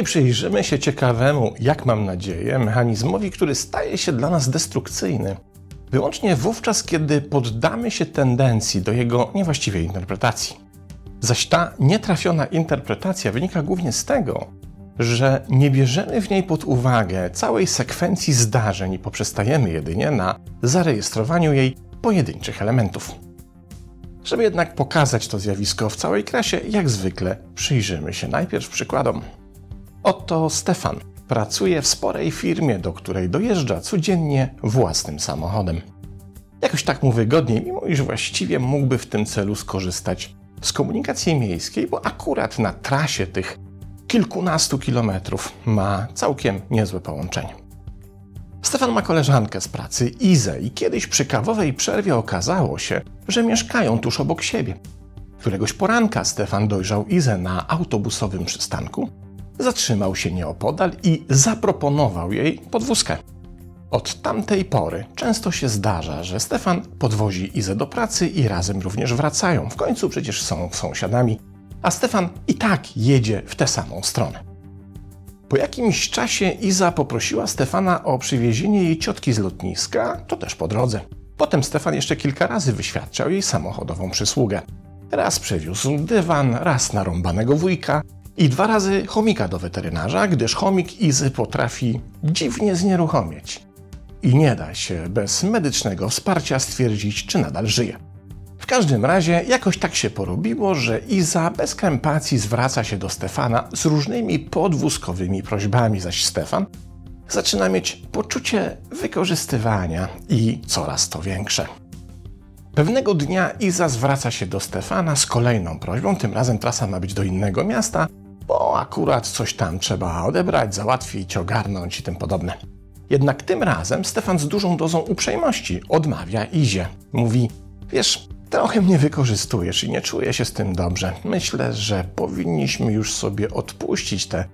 Dzisiaj przyjrzymy się ciekawemu, jak mam nadzieję, mechanizmowi, który staje się dla nas destrukcyjny. Wyłącznie wówczas, kiedy poddamy się tendencji do jego niewłaściwej interpretacji. Zaś ta nietrafiona interpretacja wynika głównie z tego, że nie bierzemy w niej pod uwagę całej sekwencji zdarzeń i poprzestajemy jedynie na zarejestrowaniu jej pojedynczych elementów. Żeby jednak pokazać to zjawisko w całej krasie, jak zwykle przyjrzymy się najpierw przykładom. Oto Stefan pracuje w sporej firmie, do której dojeżdża codziennie własnym samochodem. Jakoś tak mu wygodniej, mimo iż właściwie mógłby w tym celu skorzystać z komunikacji miejskiej, bo akurat na trasie tych kilkunastu kilometrów ma całkiem niezłe połączenie. Stefan ma koleżankę z pracy, Izę, i kiedyś przy kawowej przerwie okazało się, że mieszkają tuż obok siebie. Któregoś poranka Stefan dojrzał Izę na autobusowym przystanku, zatrzymał się nieopodal i zaproponował jej podwózkę. Od tamtej pory często się zdarza, że Stefan podwozi Izę do pracy i razem również wracają. W końcu przecież są sąsiadami, a Stefan i tak jedzie w tę samą stronę. Po jakimś czasie Iza poprosiła Stefana o przywiezienie jej ciotki z lotniska, to też po drodze. Potem Stefan jeszcze kilka razy wyświadczał jej samochodową przysługę. Raz przewiózł dywan, raz narąbanego wujka i dwa razy chomika do weterynarza, gdyż chomik Izy potrafi dziwnie znieruchomieć. I nie da się bez medycznego wsparcia stwierdzić, czy nadal żyje. W każdym razie jakoś tak się porobiło, że Iza bez krępacji zwraca się do Stefana z różnymi podwózkowymi prośbami, zaś Stefan zaczyna mieć poczucie wykorzystywania i coraz to większe. Pewnego dnia Iza zwraca się do Stefana z kolejną prośbą, tym razem trasa ma być do innego miasta, bo akurat coś tam trzeba odebrać, załatwić, ogarnąć i tym podobne. Jednak tym razem Stefan z dużą dozą uprzejmości odmawia Izie. Mówi: Wiesz, trochę mnie wykorzystujesz i nie czuję się z tym dobrze. Myślę, że powinniśmy już sobie odpuścić tę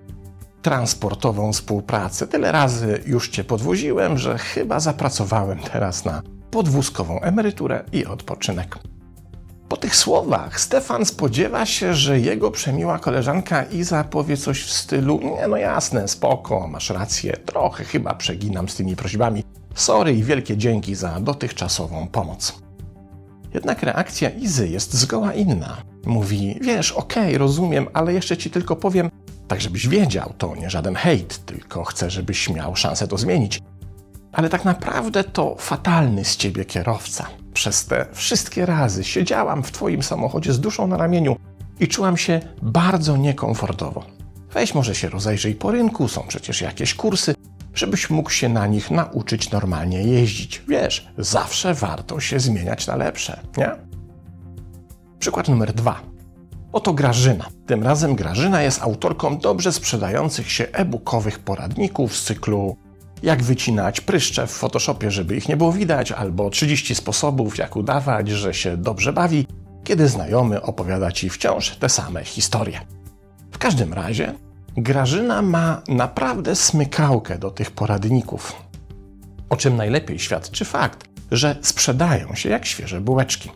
transportową współpracę. Tyle razy już cię podwoziłem, że chyba zapracowałem teraz na podwózkową emeryturę i odpoczynek. Po tych słowach Stefan spodziewa się, że jego przemiła koleżanka Iza powie coś w stylu: Nie, no jasne, spoko, masz rację, trochę chyba przeginam z tymi prośbami. Sorry i wielkie dzięki za dotychczasową pomoc. Jednak reakcja Izy jest zgoła inna. Mówi: Wiesz, okej, okay, rozumiem, ale jeszcze ci tylko powiem, tak żebyś wiedział, to nie żaden hejt, tylko chcę, żebyś miał szansę to zmienić. Ale tak naprawdę to fatalny z ciebie kierowca. Przez te wszystkie razy siedziałam w twoim samochodzie z duszą na ramieniu i czułam się bardzo niekomfortowo. Weź może się rozejrzyj po rynku, są przecież jakieś kursy, żebyś mógł się na nich nauczyć normalnie jeździć. Wiesz, zawsze warto się zmieniać na lepsze, nie? Przykład numer dwa. Oto Grażyna. Tym razem Grażyna jest autorką dobrze sprzedających się e-bookowych poradników z cyklu jak wycinać pryszcze w Photoshopie, żeby ich nie było widać, albo 30 sposobów, jak udawać, że się dobrze bawi, kiedy znajomy opowiada ci wciąż te same historie. W każdym razie, Grażyna ma naprawdę smykałkę do tych poradników, o czym najlepiej świadczy fakt, że sprzedają się jak świeże bułeczki.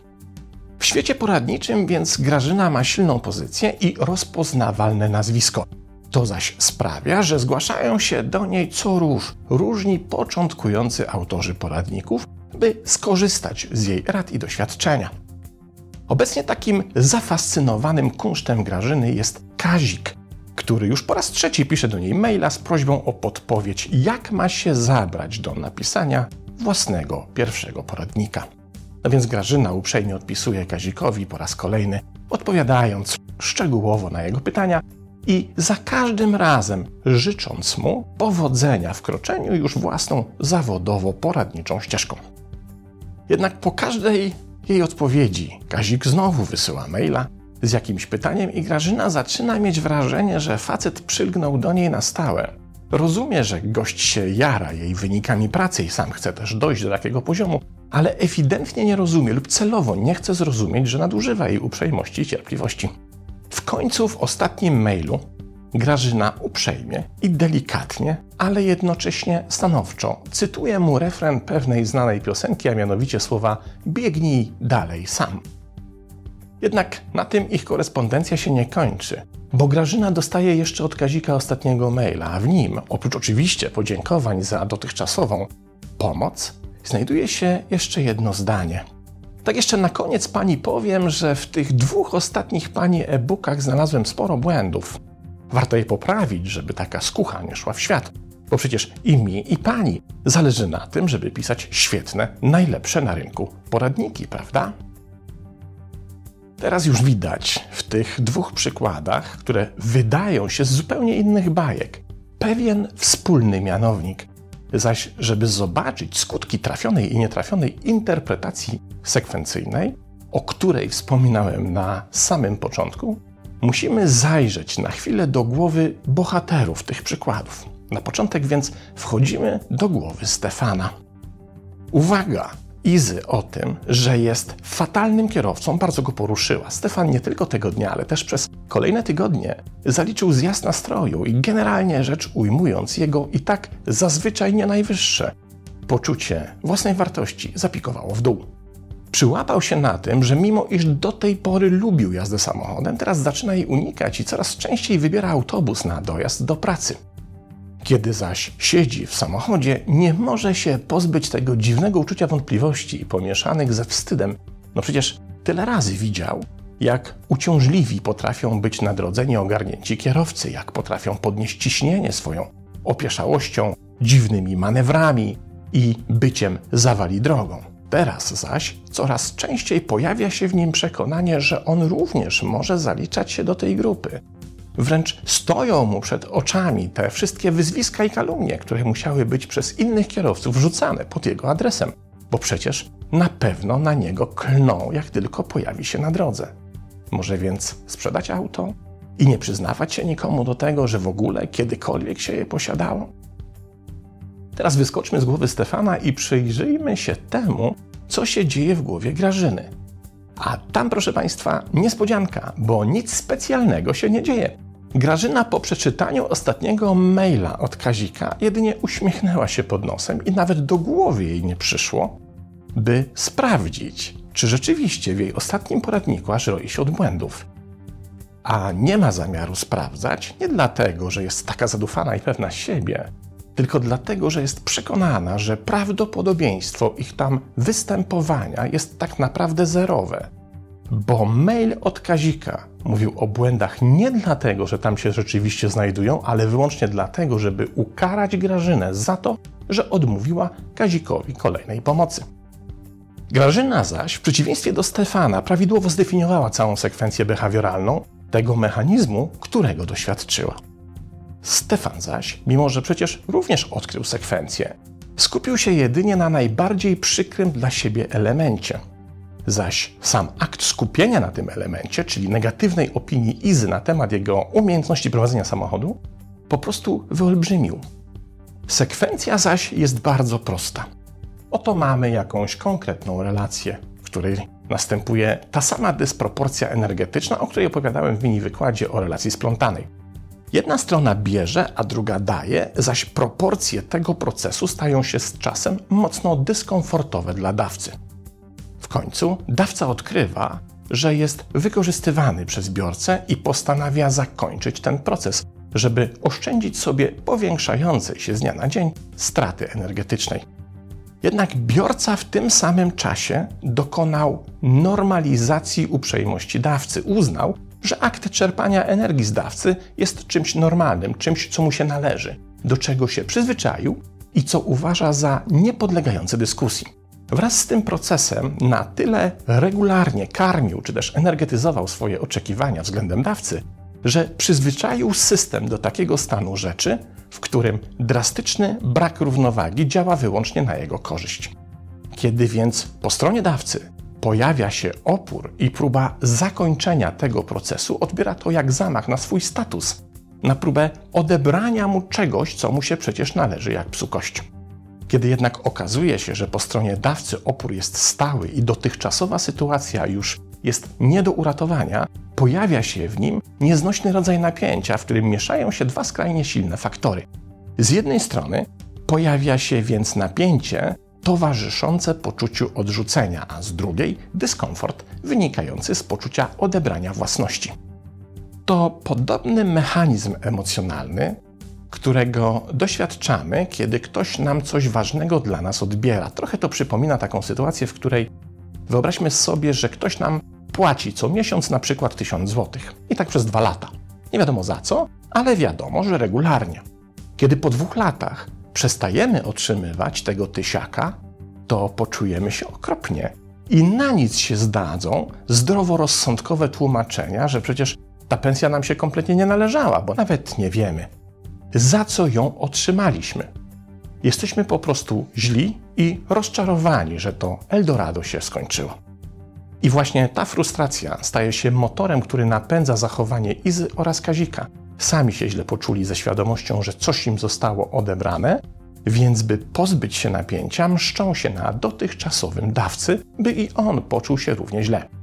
W świecie poradniczym więc Grażyna ma silną pozycję i rozpoznawalne nazwisko. To zaś sprawia, że zgłaszają się do niej co róż różni początkujący autorzy poradników, by skorzystać z jej rad i doświadczenia. Obecnie takim zafascynowanym kunsztem Grażyny jest Kazik, który już po raz trzeci pisze do niej maila z prośbą o podpowiedź, jak ma się zabrać do napisania własnego pierwszego poradnika. No więc Grażyna uprzejmie odpisuje Kazikowi po raz kolejny, odpowiadając szczegółowo na jego pytania i za każdym razem życząc mu powodzenia w kroczeniu już własną zawodowo-poradniczą ścieżką. Jednak po każdej jej odpowiedzi Kazik znowu wysyła maila z jakimś pytaniem i Grażyna zaczyna mieć wrażenie, że facet przylgnął do niej na stałe. Rozumie, że gość się jara jej wynikami pracy i sam chce też dojść do takiego poziomu, ale ewidentnie nie rozumie lub celowo nie chce zrozumieć, że nadużywa jej uprzejmości i cierpliwości. W końcu w ostatnim mailu Grażyna uprzejmie i delikatnie, ale jednocześnie stanowczo cytuje mu refren pewnej znanej piosenki, a mianowicie słowa biegnij dalej sam. Jednak na tym ich korespondencja się nie kończy, Bo Grażyna dostaje jeszcze od Kazika ostatniego maila, a w nim, oprócz oczywiście podziękowań za dotychczasową pomoc, znajduje się jeszcze jedno zdanie. Tak jeszcze na koniec pani powiem, że w tych dwóch ostatnich pani e-bookach znalazłem sporo błędów. Warto je poprawić, żeby taka skucha nie szła w świat. Bo przecież i mi, i pani zależy na tym, żeby pisać świetne, najlepsze na rynku poradniki, prawda? Teraz już widać w tych dwóch przykładach, które wydają się z zupełnie innych bajek, pewien wspólny mianownik. Zaś, żeby zobaczyć skutki trafionej i nietrafionej interpretacji sekwencyjnej, o której wspominałem na samym początku, musimy zajrzeć na chwilę do głowy bohaterów tych przykładów. Na początek więc wchodzimy do głowy Stefana. Uwaga! Izy o tym, że jest fatalnym kierowcą, bardzo go poruszyła. Stefan nie tylko tego dnia, ale też przez kolejne tygodnie zaliczył zjazd nastroju i generalnie rzecz ujmując, jego i tak zazwyczaj nie najwyższe poczucie własnej wartości zapikowało w dół. Przyłapał się na tym, że mimo iż do tej pory lubił jazdę samochodem, teraz zaczyna jej unikać i coraz częściej wybiera autobus na dojazd do pracy. Kiedy zaś siedzi w samochodzie, nie może się pozbyć tego dziwnego uczucia wątpliwości pomieszanych ze wstydem. No przecież tyle razy widział, jak uciążliwi potrafią być na drodze nieogarnięci kierowcy, jak potrafią podnieść ciśnienie swoją opieszałością, dziwnymi manewrami i byciem zawali drogą. Teraz zaś coraz częściej pojawia się w nim przekonanie, że on również może zaliczać się do tej grupy. Wręcz stoją mu przed oczami te wszystkie wyzwiska i kalumnie, które musiały być przez innych kierowców rzucane pod jego adresem, bo przecież na pewno na niego klną, jak tylko pojawi się na drodze. Może więc sprzedać auto i nie przyznawać się nikomu do tego, że w ogóle kiedykolwiek się je posiadało? Teraz wyskoczmy z głowy Stefana i przyjrzyjmy się temu, co się dzieje w głowie Grażyny. A tam, proszę Państwa, niespodzianka, bo nic specjalnego się nie dzieje. Grażyna po przeczytaniu ostatniego maila od Kazika jedynie uśmiechnęła się pod nosem i nawet do głowy jej nie przyszło, by sprawdzić, czy rzeczywiście w jej ostatnim poradniku aż roi się od błędów. A nie ma zamiaru sprawdzać nie dlatego, że jest taka zadufana i pewna siebie, tylko dlatego, że jest przekonana, że prawdopodobieństwo ich tam występowania jest tak naprawdę zerowe. Bo mail od Kazika mówił o błędach nie dlatego, że tam się rzeczywiście znajdują, ale wyłącznie dlatego, żeby ukarać Grażynę za to, że odmówiła Kazikowi kolejnej pomocy. Grażyna zaś, w przeciwieństwie do Stefana, prawidłowo zdefiniowała całą sekwencję behawioralną tego mechanizmu, którego doświadczyła. Stefan zaś, mimo że przecież również odkrył sekwencję, skupił się jedynie na najbardziej przykrym dla siebie elemencie. Zaś sam akt skupienia na tym elemencie, czyli negatywnej opinii Izy na temat jego umiejętności prowadzenia samochodu, po prostu wyolbrzymił. Sekwencja zaś jest bardzo prosta. Oto mamy jakąś konkretną relację, w której następuje ta sama dysproporcja energetyczna, o której opowiadałem w mini wykładzie o relacji splątanej. Jedna strona bierze, a druga daje, zaś proporcje tego procesu stają się z czasem mocno dyskomfortowe dla dawcy. Końcu dawca odkrywa, że jest wykorzystywany przez biorcę i postanawia zakończyć ten proces, żeby oszczędzić sobie powiększającej się z dnia na dzień straty energetycznej. Jednak biorca w tym samym czasie dokonał normalizacji uprzejmości dawcy. Uznał, że akt czerpania energii z dawcy jest czymś normalnym, czymś, co mu się należy, do czego się przyzwyczaił i co uważa za niepodlegające dyskusji. Wraz z tym procesem na tyle regularnie karmił czy też energetyzował swoje oczekiwania względem dawcy, że przyzwyczaił system do takiego stanu rzeczy, w którym drastyczny brak równowagi działa wyłącznie na jego korzyść. Kiedy więc po stronie dawcy pojawia się opór i próba zakończenia tego procesu, odbiera to jak zamach na swój status, na próbę odebrania mu czegoś, co mu się przecież należy jak psu kość. Kiedy jednak okazuje się, że po stronie dawcy opór jest stały i dotychczasowa sytuacja już jest nie do uratowania, pojawia się w nim nieznośny rodzaj napięcia, w którym mieszają się dwa skrajnie silne faktory. Z jednej strony pojawia się więc napięcie, towarzyszące poczuciu odrzucenia, a z drugiej dyskomfort wynikający z poczucia odebrania własności. to podobny mechanizm emocjonalny, którego doświadczamy, kiedy ktoś nam coś ważnego dla nas odbiera. Trochę to przypomina taką sytuację, w której wyobraźmy sobie, że ktoś nam płaci co miesiąc na przykład 1000 zł. I tak przez dwa lata. Nie wiadomo za co, ale wiadomo, że regularnie. Kiedy po dwóch latach przestajemy otrzymywać tego tysiaka, to poczujemy się okropnie. I na nic się zdadzą zdroworozsądkowe tłumaczenia, że przecież ta pensja nam się kompletnie nie należała, bo nawet nie wiemy, za co ją otrzymaliśmy. Jesteśmy po prostu źli i rozczarowani, że to Eldorado się skończyło. I właśnie ta frustracja staje się motorem, który napędza zachowanie Izy oraz Kazika. Sami się źle poczuli ze świadomością, że coś im zostało odebrane, więc by pozbyć się napięcia, mszczą się na dotychczasowym dawcy, by i on poczuł się równie źle.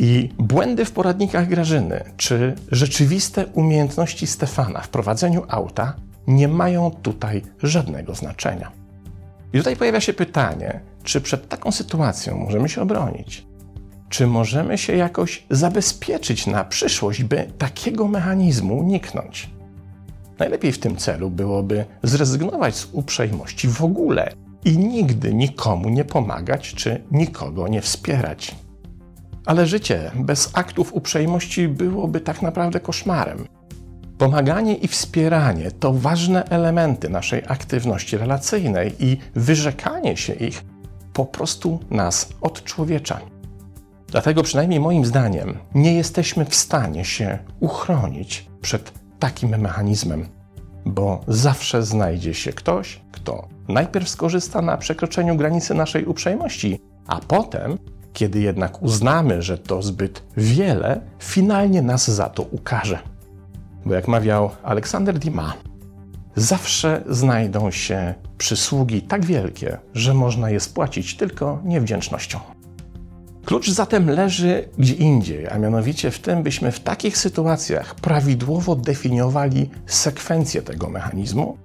I błędy w poradnikach Grażyny, czy rzeczywiste umiejętności Stefana w prowadzeniu auta nie mają tutaj żadnego znaczenia. I tutaj pojawia się pytanie, czy przed taką sytuacją możemy się obronić? Czy możemy się jakoś zabezpieczyć na przyszłość, by takiego mechanizmu uniknąć? Najlepiej w tym celu byłoby zrezygnować z uprzejmości w ogóle i nigdy nikomu nie pomagać czy nikogo nie wspierać. Ale życie bez aktów uprzejmości byłoby tak naprawdę koszmarem. Pomaganie i wspieranie to ważne elementy naszej aktywności relacyjnej i wyrzekanie się ich po prostu nas odczłowiecza. Dlatego, przynajmniej moim zdaniem, nie jesteśmy w stanie się uchronić przed takim mechanizmem, bo zawsze znajdzie się ktoś, kto najpierw skorzysta na przekroczeniu granicy naszej uprzejmości, a potem, kiedy jednak uznamy, że to zbyt wiele, finalnie nas za to ukaże. Bo jak mawiał Aleksander Dima, zawsze znajdą się przysługi tak wielkie, że można je spłacić tylko niewdzięcznością. Klucz zatem leży gdzie indziej, a mianowicie w tym, byśmy w takich sytuacjach prawidłowo definiowali sekwencję tego mechanizmu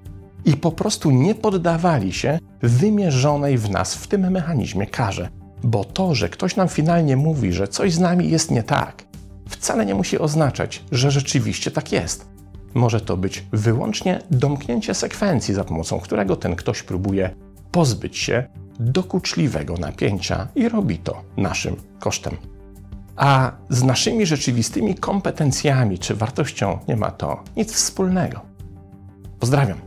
i po prostu nie poddawali się wymierzonej w nas w tym mechanizmie karze. Bo to, że ktoś nam finalnie mówi, że coś z nami jest nie tak, wcale nie musi oznaczać, że rzeczywiście tak jest. Może to być wyłącznie domknięcie sekwencji, za pomocą którego ten ktoś próbuje pozbyć się dokuczliwego napięcia i robi to naszym kosztem. A z naszymi rzeczywistymi kompetencjami czy wartością nie ma to nic wspólnego. Pozdrawiam.